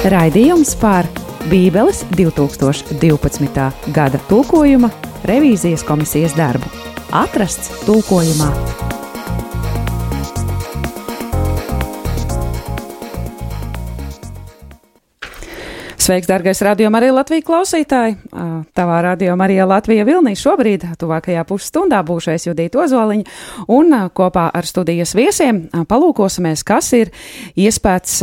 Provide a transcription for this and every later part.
Raidījums par Bībeles 2012. gada tulkojuma revīzijas komisijas darbu. Atrasts tulkojumā. Sveiks, darbais radījuma arī Latvijas klausītāji! Tavā radījumā arī Latvija Vilnī šobrīd, tuvākajā pusstundā, būšais Judita Ozoliņa, un kopā ar studijas viesiem palūkosimies, kas ir iespējas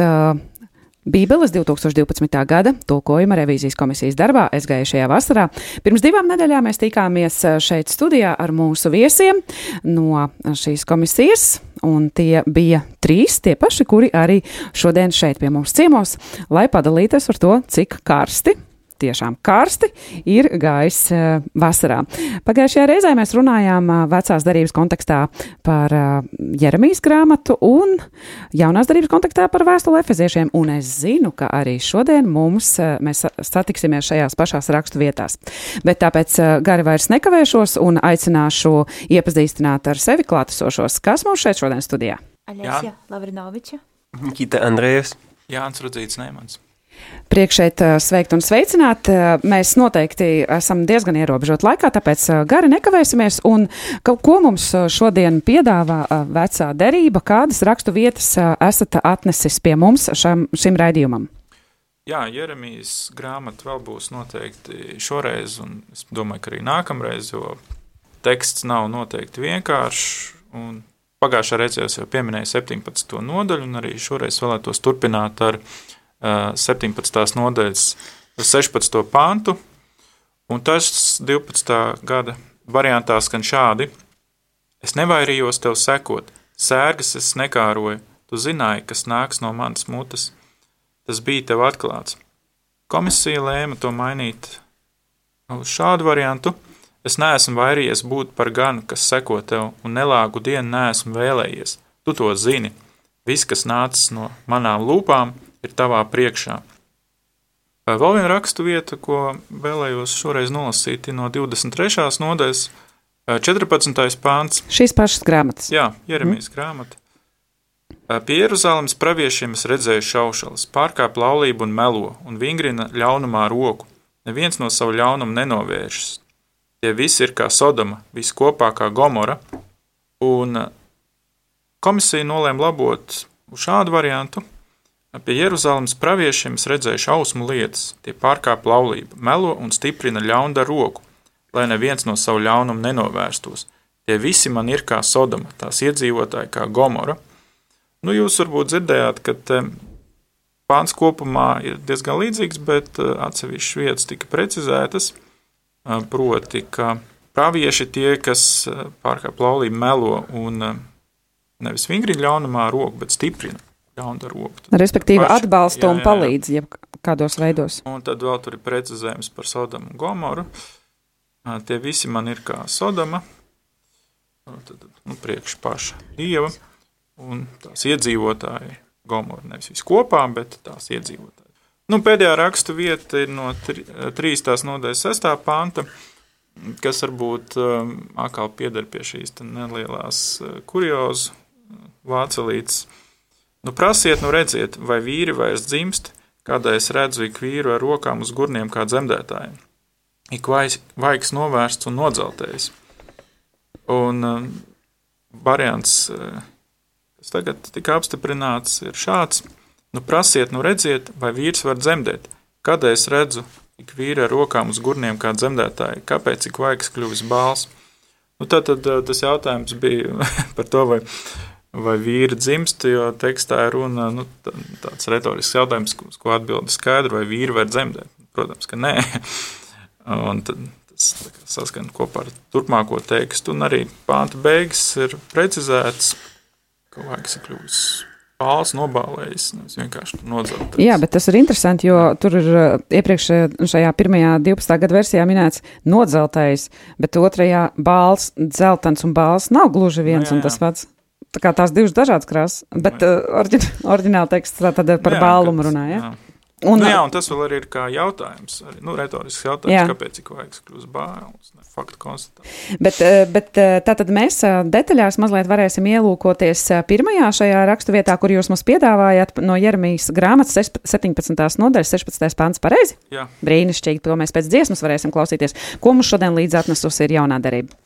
Bībeles 2012. gada tulkojuma revīzijas komisijas darbā aizgājušajā vasarā. Pirms divām nedēļām mēs tikāmies šeit studijā ar mūsu viesiem no šīs komisijas, un tie bija trīs tie paši, kuri arī šodien šeit pie mums ciemos, lai padalītos ar to, cik karsti tiešām karsti ir gājis uh, vasarā. Pagājušajā reizē mēs runājām uh, vecās darības kontekstā par uh, Jeremijas grāmatu un jaunās darības kontekstā par vēstuli efeziešiem, un es zinu, ka arī šodien mums mēs satiksimies šajās pašās rakstu vietās. Bet tāpēc gari vairs nekavēšos un aicināšu iepazīstināt ar sevi klātesošos. Kas mums šeit šodien studijā? Aļasija Lavrinoviča. Kita Andrējas. Jānis Rudzīts Neimans. Priekšēt sveikt un sveicināt. Mēs noteikti esam diezgan ierobežot laikā, tāpēc gari nekavēsimies. Un ko mums šodien piedāvā vecā derība? Kādas rakstu vietas esat atnesis pie mums šam, šim raidījumam? Jā, Jeremijas grāmata vēl būs noteikti šoreiz, un es domāju, ka arī nākamreiz, jo teksts nav noteikti vienkāršs. Pagājušā reizē jau pieminēju 17. nodaļu, un arī šoreiz vēlētos turpināt ar uh, 17. nodaļas 16. pāntu, un tas 12. gada variantā skan šādi: Es nevairījos tev sekot, sērgas es nekāroju, tu zināji, kas nāks no manas mutes. Tas bija tev atklāts. Komisija lēma to mainīt uz šādu variantu. Es neesmu vairījies būt par ganu, kas seko tev, un nelāgu dienu neesmu vēlējies. Tu to zini. Viss, kas nācis no manām lūpām, ir tavā priekšā. Vēl viena rakstu vieta, ko vēlējos šoreiz nolasīt, ir no 23. nodaļas, 14. pāns. Šīs pašas grāmatas. Jā, Jeremijas mm. grāmata. Pie Jeruzalemes praviešiem es redzēju šaušalas, pārkāp laulību un melo, un vingrina ļaunumā roku. Neviens no savu ļaunumu nenovēršas. Tie visi ir kā Sodoma, visi kopā kā Gomora, un komisija nolēma labot šādu variantu – Pie Jeruzalemes praviešiem es redzēju šausmu lietas, tie pārkāp laulību, melo un stiprina ļaunda roku, lai neviens no savu ļaunumu nenovērstos. Tie visi man ir kā Sodoma, tās iedzīvotāji kā Gomora. Nu, jūs varbūt dzirdējāt, ka pāns kopumā ir diezgan līdzīgs, bet eh, atsevišķas vietas tika precizētas, eh, proti, ka pravieši tie, kas eh, pārkāp laulību, melo un nevis vingrina ļaunumā roku, bet stiprina. Respektīvi, paši, atbalsta jā, un palīdz ja kādos veidos. Un tad vēl tur ir precizējums par Sodomu un Gomoru. Tie visi man ir kā Sodoma, tad, nu, priekš paša dieva un tās iedzīvotāji. Gomora nevis visi kopā, bet tās iedzīvotāji. Nu, pēdējā rakstu vieta ir no 3. nodaļas 6. panta, kas varbūt atkal pieder pie šīs nelielās kuriozu vācelītes. Nu, prasiet, nu redziet, vai vīri vairs dzimst, kādā es redzu ik vīru ar rokām uz gurniem kā dzemdētājiem. Ik vaigs novērsts un nodzeltējis. Un um, variants, uh, kas tagad tika apstiprināts, ir šāds. Nu, prasiet, nu redziet, vai vīrs var dzemdēt. Kādēļ es redzu ik vīri ar rokām uz gurniem kā dzemdētāji? Kāpēc ik vaigs kļuvis bāls? Nu, tad, tad uh, tas jautājums bija par to, vai vai vīri dzimst, jo tekstā ir runa nu, tāds retorisks jautājums, uz ko atbildi skaidri, vai vīri var dzemdēt. Protams, ka nē. Un tad tas saskan kopā ar turpmāko tekstu, un arī pānta beigas ir precizēts, ka vajag sakļūs pāls nobālējis, nevis vienkārši nodzeltais. Jā, bet tas ir interesanti, jo tur ir iepriekš šajā pirmajā 12. gada versijā minēts nodzeltais, bet otrajā bāls, dzeltens un bāls nav gluži viens jā, jā. un tas pats. Tā kā tās divas dažādas krāsas, bet uh, orģin, oriģināla teksts tā tad par jā, bālumu runā, ja? Jā. Un, nu, jā, un tas vēl arī ir kā jautājums, arī nu, retorisks jautājums, jā. kāpēc ik vajag kļūst bailes, ne faktu konstatācija. Bet, eh, bet eh, tātad mēs eh, detaļās mazliet varēsim ielūkoties pirmajā šajā rakstu vietā, kur jūs mums piedāvājat no Jeremijas grāmatas 17. nodaļas 16. pants pareizi? Jā. Brīnišķīgi, to mēs pēc dziesmas varēsim klausīties. Ko mums šodien līdz atnesusi ir jaunā darība?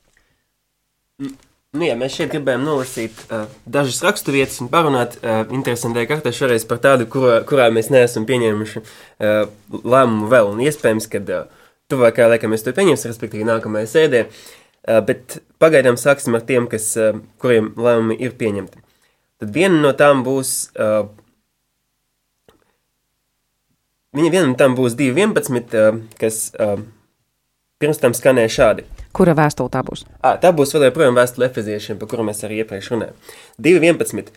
Mm. Nu, jā, mēs šeit gribējām nolasīt uh, dažas raksturvietas un parunāt uh, interesantai kārtā šoreiz par tādu, kurā, kurā mēs neesam pieņēmuši uh, lēmumu vēl. Un iespējams, ka uh, tuvākajā laikā mēs to pieņemsim, respektīvi nākamajā sēdē. Uh, bet pagaidām sāksim ar tiem, kas, uh, kuriem lēmumi ir pieņemti. Tad viena no tām būs. Uh, viņa viena no tām būs 2.11, uh, kas uh, pirms tam skanēja šādi. Kura vēstule tā būs? À, tā būs vēl joprojām vēstule efeziešiem, par kuru mēs arī iepriekš runājām. 2.11.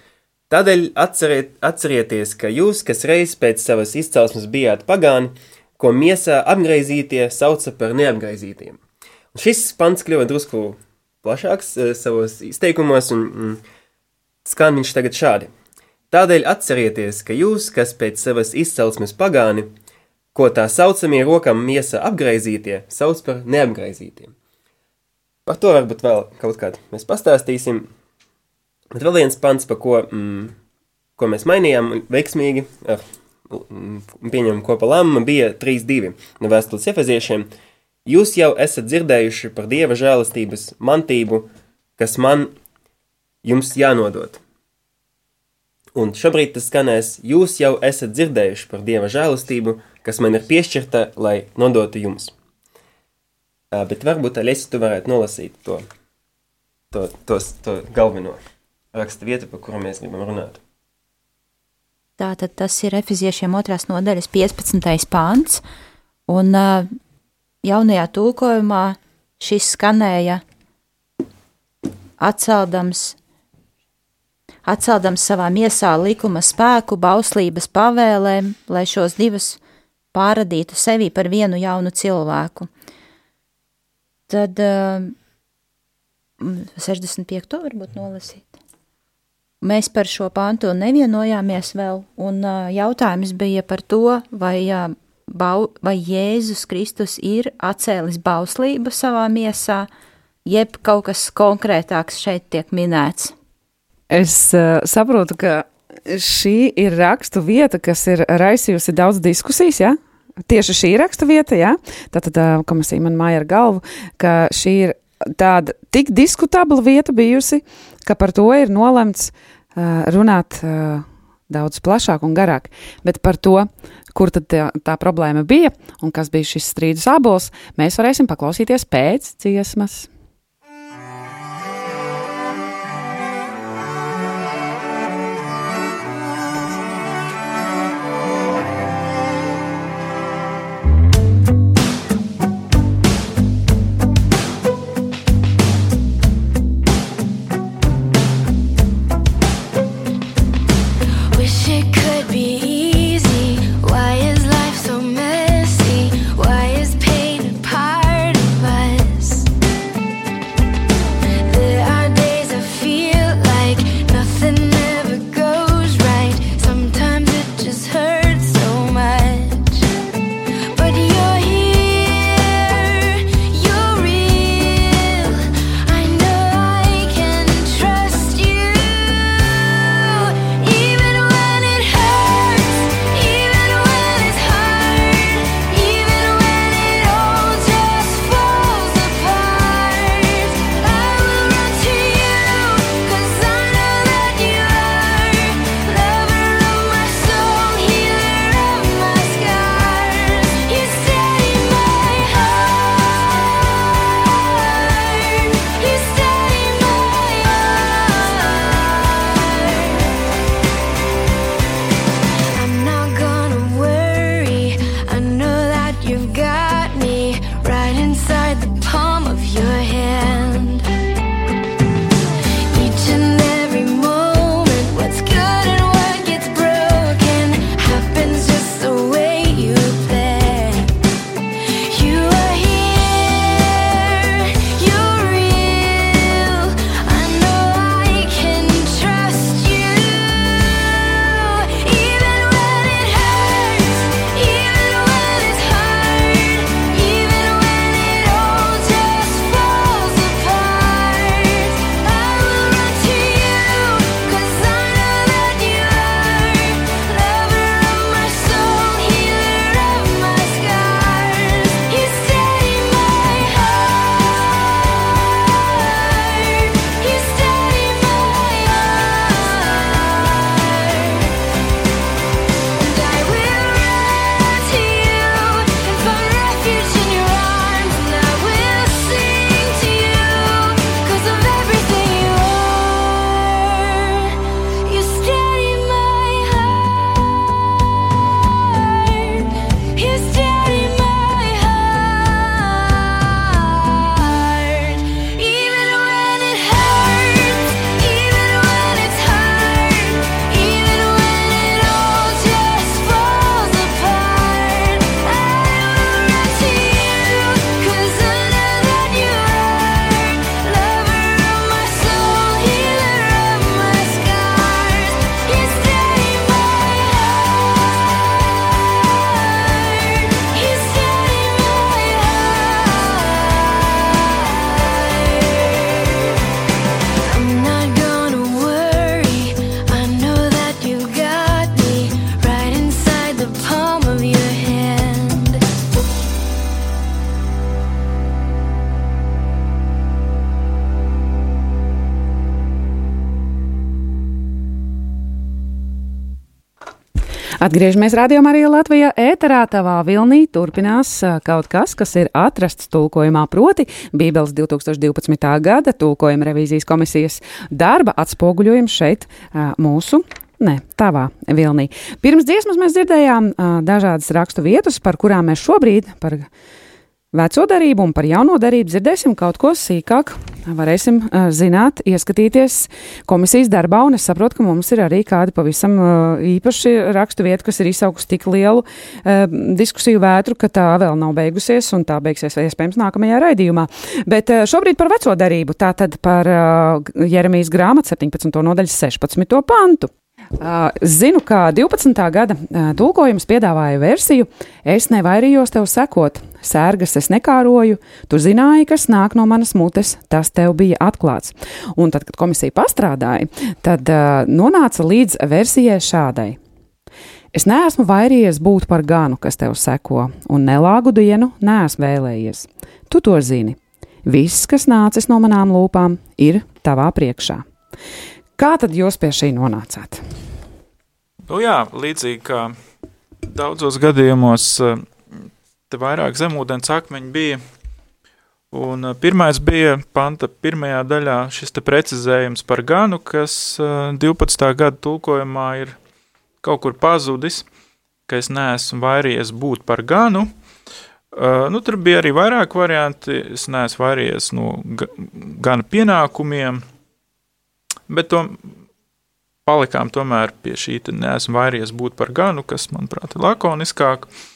Tādēļ atceriet, atcerieties, ka jūs, kas reiz pēc savas izcelsmes bijāt pagāni, ko miesā apgaizītie sauca par neapgaizītiem. Un šis pants kļuva drusku plašāks uh, savos izteikumos, un mm, skan viņš tagad šādi. Tādēļ atcerieties, ka jūs, kas pēc savas izcelsmes pagāni, ko tā saucamie rokam miesa apgaizītie, sauc par neapgaizītiem. Par to varbūt vēl kaut kādā mēs pastāstīsim. Bet vēl viens pants, pa ko, mm, ko mēs mainījām veiksmīgi, ar, mm, pieņemam kopā lēmumu, bija 3.2 no vēstules efeziešiem. Jūs jau esat dzirdējuši par Dieva žēlastības mantību, kas man jums jānodod. Un šobrīd tas skanēs, jūs jau esat dzirdējuši par Dieva žēlastību, kas man ir piešķirta, lai nodotu jums. Bet varbūt Alēsi, tu varētu nolasīt to, to, to, to galveno raksta vietu, par kuru mēs gribam runāt. Tātad tas ir Efeziešiem otrās nodaļas 15. pāns, un jaunajā tulkojumā šis skanēja atceldams, atceldams savā miesā likuma spēku, bauslības pavēlēm, lai šos divus pāradītu sevi par vienu jaunu cilvēku – Tad uh, 65. varbūt nolasīt. Mēs par šo pāntu nevienojāmies vēl, un uh, jautājums bija par to, vai, uh, bau, vai Jēzus Kristus ir atcēlis bauslību savā miesā, jeb kaut kas konkrētāks šeit tiek minēts. Es uh, saprotu, ka šī ir rakstu vieta, kas ir raisījusi daudz diskusijas, ja? Tieši šī raksta vieta, jā, tātad komisija man māja ar galvu, ka šī ir tāda tik diskutabla vieta bijusi, ka par to ir nolemts uh, runāt uh, daudz plašāk un garāk. Bet par to, kur tad tā, tā problēma bija un kas bija šis strīdus abols, mēs varēsim paklausīties pēc dziesmas. Atgriežamies rādījumā arī Latvijā. ēterā tavā vilnī turpinās kaut kas, kas ir atrasts tulkojumā, proti Bībeles 2012. gada tulkojuma revīzijas komisijas darba atspoguļojums šeit mūsu Nē, tavā vilnī. Pirms dziesmas mēs dzirdējām uh, dažādas rakstu vietas, par kurām mēs šobrīd, par veco darību un par jauno darību dzirdēsim kaut ko sīkāk. Varēsim uh, zināt, ieskatīties komisijas darbā, un es saprotu, ka mums ir arī kādi pavisam uh, īpaši rakstu vieta, kas ir izsaukusi tik lielu uh, diskusiju vētru, ka tā vēl nav beigusies, un tā beigsies iespējams nākamajā raidījumā. Bet uh, šobrīd par veco darību, tātad par uh, Jeremijas grāmatu 17. nodaļas 16. pantu. Zinu, ka 12. gada tulkojums piedāvāja versiju: Es nevairījos tev sekot, sērgas es nekāroju, tu zināji, kas nāk no manas mutes, tas tev bija atklāts. Un tad, kad komisija pastrādāja, tad uh, nonāca līdz versijai šādai. Es neesmu vairījies būt par ganu, kas tev seko, un nelāgu dienu neesmu vēlējies. Tu to zini. Viss, kas nācis no manām lūpām, ir tavā priekšā. Kā tad jūs pie šī nonācāt? Nu jā, līdzīgi kā daudzos gadījumos, eh, te vairāk zemūdens akmeņi bija. Un pirmais bija panta pirmajā daļā šis te precizējums par ganu, kas 12. Eh, gada tulkojumā ir kaut kur pazudis, ka es neesmu vairījies būt par ganu. Nu, tur bija arī vairāk varianti. Es neesmu vairījies no gana pienākumiem, bet to palikām tomēr pie šī neesmu vairies būt par ganu, kas, manuprāt, ir lakoniskāk. Uh,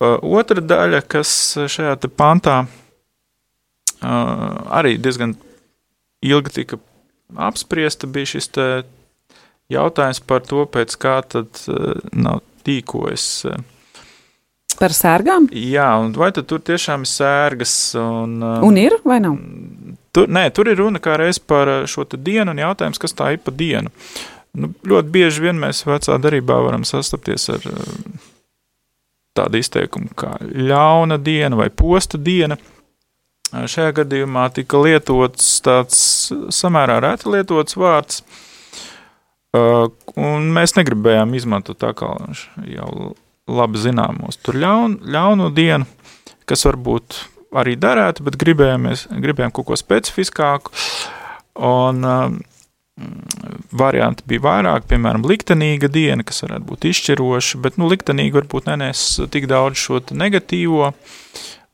otra daļa, kas šajā pantā uh, arī diezgan ilgi tika apspriesta, bija šis jautājums par to, pēc kā tad uh, nav tīkojas. Par sērgām? Jā, un vai tad tur tiešām ir sērgas? Un, un ir vai nav? Tur, nē, tur ir runa kā reiz par šo dienu un jautājums, kas tā ir pa dienu. Nu, ļoti bieži vien mēs vecā darbā varam sastapties ar eh, tādu izteikumu kā ļauna diena vai posta diena. Šajā gadījumā tika lietots tāds samērā reti lietots vārds, un mēs negribējām izmantot tā kā jau labi zināmos tur ļaun, ļauno dienu, kas varbūt arī darētu, bet gribējām, gribējām kaut ko specifiskāku. Un, varianti bija vairāk, piemēram, liktenīga diena, kas varētu būt izšķiroša, bet nu, liktenīga varbūt nenes tik daudz šo negatīvo.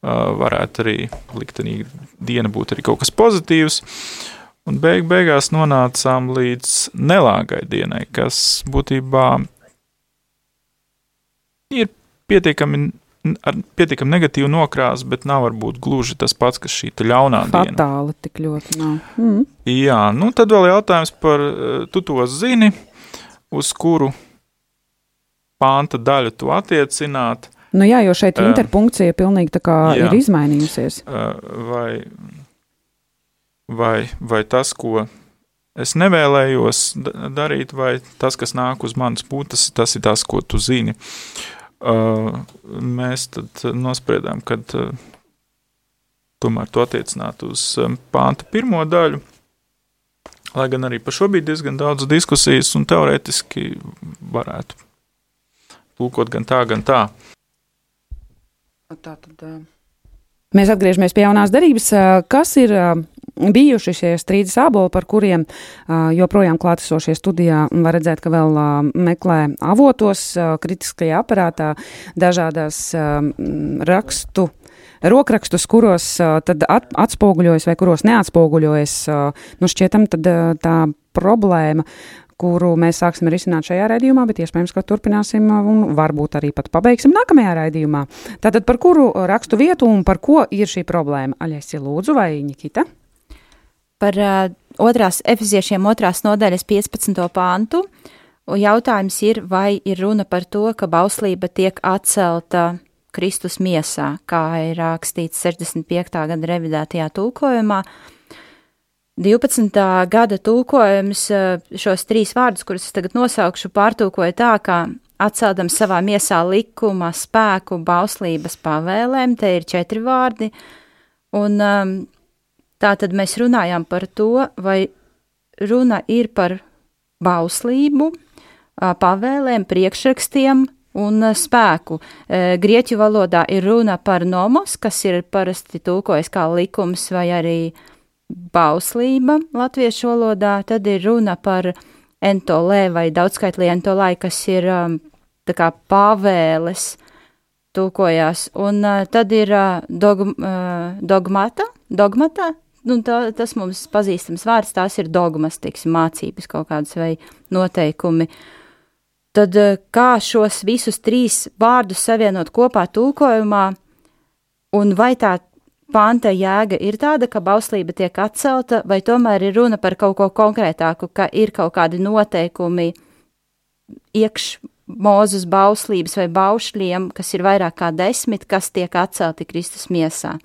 Uh, varētu arī liktenīga diena būt arī kaut kas pozitīvs. Un beig beigās nonācām līdz nelāgai dienai, kas būtībā ir pietiekami ar pietiekami negatīvu nokrāsu, bet nav varbūt gluži tas pats, kas šī ļaunā Fatāli diena. Fatāli tik ļoti nav. Mm. Jā, nu tad vēl jautājums par, eh, tu to zini, uz kuru pānta daļu tu attiecināt. Nu jā, jo šeit uh, interpunkcija pilnīgi tā kā jā, ir izmainījusies. Uh, vai, vai, vai tas, ko es nevēlējos darīt, vai tas, kas nāk uz manas puses, tas ir tas, ko tu zini. Uh, mēs tad nospriedām, ka tomēr to attiecināt uz pānta pirmo daļu. Lai gan arī par šo bija diezgan daudz diskusijas, un teorētiski varētu tulkot gan tā, gan tā. Tā tad. Mēs atgriežamies pie jaunās darbības. Kas ir bijuši šie strīdus āboli, par kuriem joprojām klātesošie studijā var redzēt, ka vēl meklē avotos, kritiskajā aparātā, dažādās rakstu. Rokrakstus, kuros uh, at, atspoguļojas vai kuros neatspoguļojas, uh, nu šķietam tad uh, tā problēma, kuru mēs sāksim risināt šajā raidījumā, bet iespējams, ka turpināsim un varbūt arī pat pabeigsim nākamajā raidījumā. Tātad par kuru rakstu vietu un par ko ir šī problēma? Aļēsi lūdzu vai Nikita? Par uh, otrās efeziešiem otrās nodaļas 15. pāntu. Jautājums ir, vai ir runa par to, ka bauslība tiek atcelta Kristus miesā, kā ir rakstīts 65. gada revidētajā tulkojumā. 12. gada tulkojums šos trīs vārdus, kurus es tagad nosaukšu, pārtulkoja tā, ka atceldam savā miesā likuma, spēku, bauslības pavēlēm, te ir četri vārdi, un um, Tā tad mēs runājām par to, vai runa ir par bauslību, pavēlēm, priekšrakstiem un spēku. Grieķu valodā ir runa par nomos, kas ir parasti tulkojas kā likums vai arī bauslība latviešu valodā, tad ir runa par entolē vai daudzskaitlī entolē, kas ir tā kā pavēles tulkojās, un tad ir dogm, dogmata, dogmata, nu, tā, tas mums pazīstams vārds, tās ir dogmas, teiksim, mācības kaut kādas vai noteikumi. Tad kā šos visus trīs vārdus savienot kopā tulkojumā, un vai tā panta jēga ir tāda, ka bauslība tiek atcelta, vai tomēr ir runa par kaut ko konkrētāku, ka ir kaut kādi noteikumi iekš mūzes bauslības vai baušļiem, kas ir vairāk kā desmit, kas tiek atcelti Kristus miesā.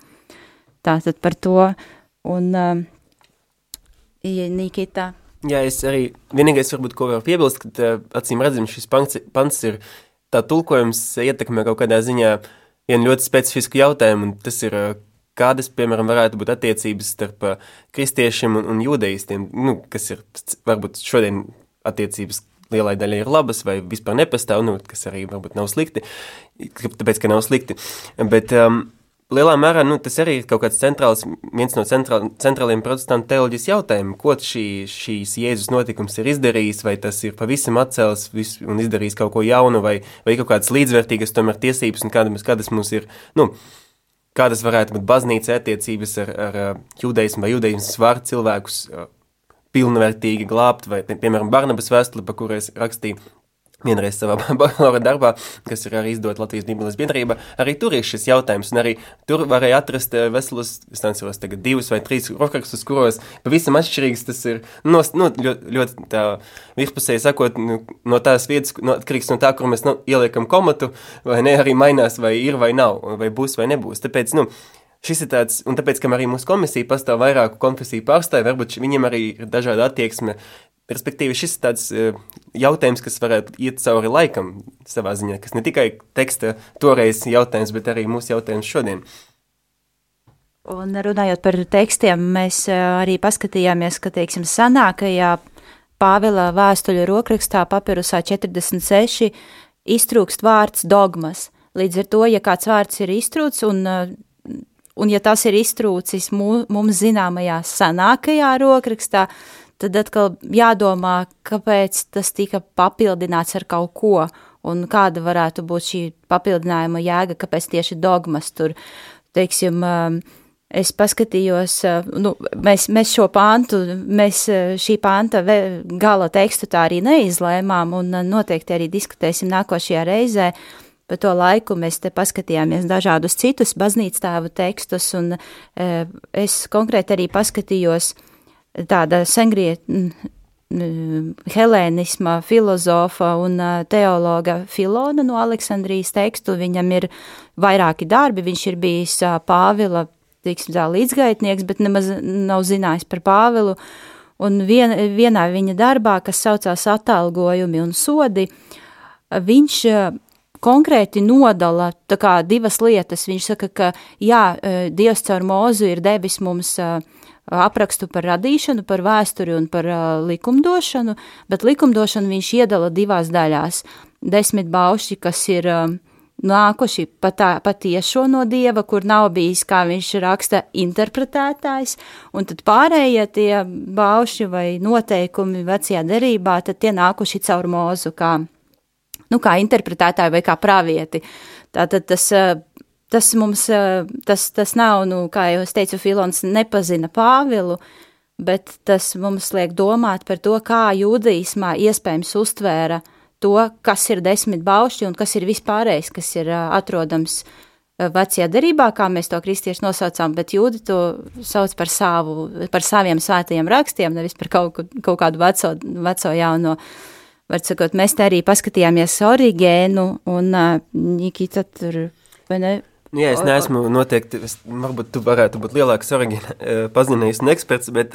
Tātad par to, un uh, Nikita. Jā, es arī vienīgais varbūt, ko varu piebilst, ka uh, acīm redzam, šis pants, pants ir tā tulkojums ietekmē kaut kādā ziņā vienu ļoti specifisku jautājumu, un tas ir uh, kādas, piemēram, varētu būt attiecības starp uh, kristiešiem un, un jūdeistiem, nu, kas ir varbūt šodien attiecības lielai daļai ir labas vai vispār nepastāv, nu, kas arī varbūt nav slikti, tāpēc, ka nav slikti. Bet um, lielā mērā nu, tas arī ir kaut kāds centrāls, viens no centrāl, centrāliem protestantu teoloģijas jautājumiem, ko šī, šīs Jēzus notikums ir izdarījis, vai tas ir pavisam atcēlis vis, un izdarījis kaut ko jaunu, vai, vai kaut kādas līdzvērtīgas tomēr tiesības? Un kādas, kādas mums ir, nu, kādas varētu būt baznīca attiecības ar, ar judaismu? Vai judaismu var cilvēkus pilnvērtīgi glābt, vai, piemēram, Barnabas vēstuli, pa kuru es rakstīju vienreiz savā bakalaura darbā, kas ir arī izdot Latvijas Bībeles biedrība, arī tur ir šis jautājums, un arī tur varēja atrast veselus, es nesaros tagad divus vai trīs rokrakstus, kuros pavisam atšķirīgs tas ir, no, nu, ļoti, ļoti tā virspusēji sakot, nu, no tās vietas, no, atkarīgs no tā, kur mēs nu, ieliekam komatu, vai ne, arī mainās, vai ir vai nav, vai būs vai nebūs. Tāpēc, nu, šis ir tāds, un tāpēc, ka arī mūsu komisija pastāv vairāku konfesiju pārstāvi, varbūt viņiem arī ir dažāda attieksme. Respektīvi, šis ir tāds uh, jautājums, kas varētu iet cauri laikam savā ziņā, kas ne tikai teksta toreiz jautājums, bet arī mūsu jautājums šodien. Un runājot par tekstiem, mēs arī paskatījāmies, ka, teiksim, senākajā Pāvila vēstuļu rokrakstā papirusā 46 iztrūkst vārds dogmas. Līdz ar to, ja kāds vārds ir iztrūcis un Un ja tas ir iztrūcis mums zināmajā senākajā rokrakstā, tad atkal jādomā, kāpēc tas tika papildināts ar kaut ko, un kāda varētu būt šī papildinājuma jēga, kāpēc tieši dogmas tur, teiksim, um, es paskatījos, uh, nu, mēs, mēs šo pāntu, mēs uh, šī pānta gala tekstu tā arī neizlēmām, un uh, noteikti arī diskutēsim nākošajā reizē, Pa to laiku mēs te paskatījāmies dažādus citus baznīcas tēvu tekstus, un e, es konkrēti arī paskatījos tāda sengriet, helēnisma filozofa un e, teologa Filona no Aleksandrijas tekstu. Viņam ir vairāki darbi, viņš ir bijis e, Pāvila, tiksim tā, līdzgaitnieks, bet nemaz nav zinājis par Pāvilu. Un vien, vienā viņa darbā, kas saucās atalgojumi un sodi, viņš konkrēti nodala divas lietas. Viņš saka, ka jā, e, Dievs caur mūzu ir devis mums e, aprakstu par radīšanu, par vēsturi un par uh, likumdošanu, bet likumdošanu viņš iedala divās daļās. Desmit bauši, kas ir nākuši patiešo no dieva, kur nav bijis, kā viņš raksta, interpretētājs, un tad pārējie tie bauši vai noteikumi vecajā derībā, tad tie nākuši caur mūzu, kā nu, kā interpretētāju vai kā pravieti. Tātad tas, eh, tas mums, eh, tas, tas nav, nu, kā jau es teicu, Filons nepazina Pāvilu, bet tas mums liek domāt par to, kā jūdaismā iespējams uztvēra to, kas ir desmit baušļi un kas ir vispārējais, kas ir eh, atrodams vecajā derībā, kā mēs to kristieši nosaucām, bet jūdi to sauc par, savu, par saviem svētajiem rakstiem, nevis par kaut, kaut kādu veco, veco jauno var sakot, mēs te arī paskatījāmies origēnu un Nikita tur, vai ne? Nu jā, es neesmu noteikti, es, varbūt tu varētu būt lielāks origēna pazinējis un eksperts, bet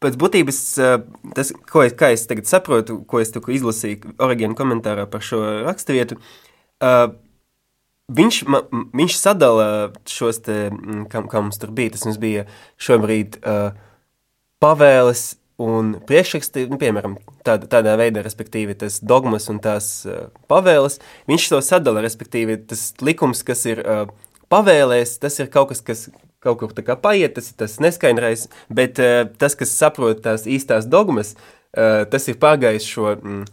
pēc būtības tas, ko es, kā es tagad saprotu, ko es tukku izlasīju origēna komentārā par šo raksturvietu, uh, viņš, ma, viņš sadala šos te, kā, kā mums tur bija, tas mums bija šobrīd pavēles Un priekšraksti, nu, piemēram, tāda, tādā veidā, respektīvi, tas dogmas un tās uh, pavēles, viņš to sadala, respektīvi, tas likums, kas ir uh, pavēlēs, tas ir kaut kas, kas kaut kur tā kā paiet, tas ir tas neskaidrais, bet uh, tas, kas saprot tās īstās dogmas, uh, tas ir pārgājis šo, mm,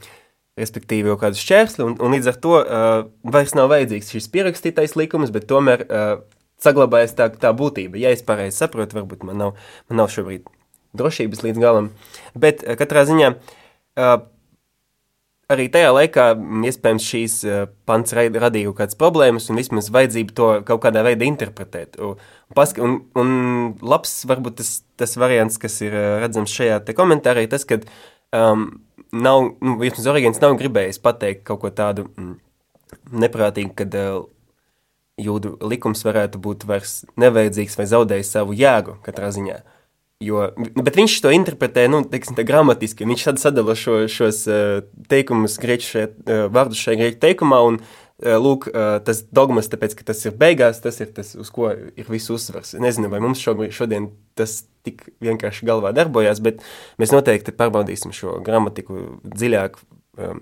respektīvi, jau kādu šķērsli, un, un līdz ar to uh, vairs nav vajadzīgs šis pierakstītais likums, bet tomēr uh, saglabājas tā, tā būtība. Ja es pareizi saprotu, varbūt man nav, man nav šobrīd drošības līdz galam. Bet eh, katrā ziņā uh, arī tajā laikā iespējams šīs uh, pants radīja kaut kādas problēmas un vismaz vajadzību to kaut kādā veidā interpretēt. Un, un, un labs varbūt tas, tas variants, kas ir redzams šajā komentārā, ir tas, ka um, nav, nu, vismaz Origins nav gribējis pateikt kaut ko tādu mm, neprātīgu, kad uh, jūdu likums varētu būt vairs nevajadzīgs vai zaudējis savu jēgu katrā ziņā. Uh, Jo, bet viņš to interpretē nu, teiksim, gramatiski. Viņš sadala šo, šos uh, teikumus, grieķu šajā, uh, vārdus šajā grieķu teikumā, un uh, lūk, tas dogmas, tāpēc, ka tas ir beigās, tas ir tas, uz ko ir viss uzsvars. Nezinu, vai mums šobrīd, šodien tas tik vienkārši galvā darbojās, bet mēs noteikti pārbaudīsim šo gramatiku dziļāk. Um,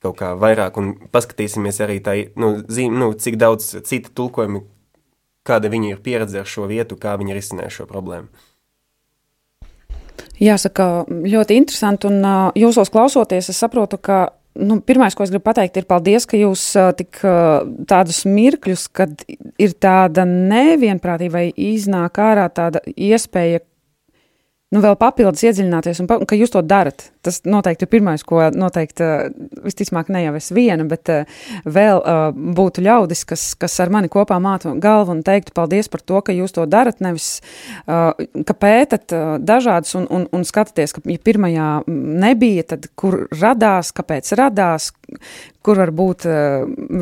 kaut kā vairāk, un paskatīsimies arī tā, nu, zīm, nu, cik daudz citu tulkojumi, kāda viņi ir pieredze ar šo vietu, kā viņi risināja šo problēmu. Jāsaka, ļoti interesanti, un jūsos klausoties, es saprotu, ka nu, pirmais, ko es gribu pateikt, ir paldies, ka jūs tik tādus mirkļus, kad ir tāda nevienprātība vai iznāk ārā tāda iespēja, nu, vēl papildus iedziļināties, un ka jūs to darat. Tas noteikti ir pirmais, ko noteikti, uh, visticamāk, ne jau es viena, bet uh, vēl uh, būtu ļaudis, kas, kas ar mani kopā mātu galvu un teiktu paldies par to, ka jūs to darat, nevis, ka pētat dažādus un, un, un skatāties, ka ja pirmajā nebija, tad kur radās, kāpēc radās, kur varbūt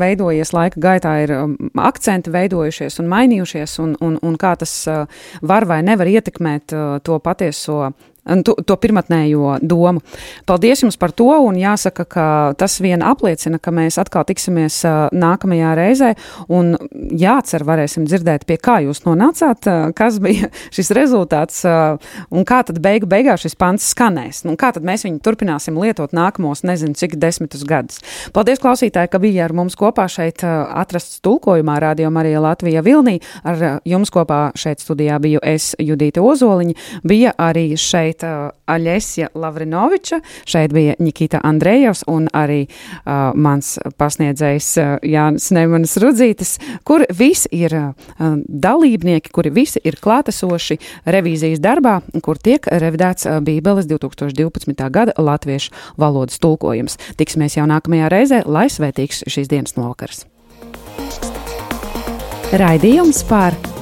veidojies laika gaitā, ir um, akcenti veidojušies un mainījušies, un, un, un kā tas var vai nevar ietekmēt to patieso to, to pirmotnējo domu. Paldies jums par to, un jāsaka, ka tas vien apliecina, ka mēs atkal tiksimies nākamajā reizē, un jācer, varēsim dzirdēt, pie kā jūs nonācāt, kas bija šis rezultāts, un kā tad beigu beigās šis pants skanēs, un kā tad mēs viņu turpināsim lietot nākamos, nezinu, cik desmitus gadus. Paldies, klausītāji, ka bija ar mums kopā šeit atrasts tulkojumā Radio Marija Latvija Vilnī. Ar jums kopā šeit studijā biju es, Judīta Ozoliņa, bija arī šeit šeit uh, Aļesja Lavrinoviča, šeit bija Nikita Andrejevs un arī uh, mans pasniedzējs uh, Jānis Nemanis Rudzītis, kur visi ir uh, dalībnieki, kuri visi ir klātesoši revīzijas darbā, kur tiek revidēts uh, Bībeles 2012. gada latviešu valodas tulkojums. Tiksimies jau nākamajā reizē, lai svētīgs šīs dienas novakars. Raidījums par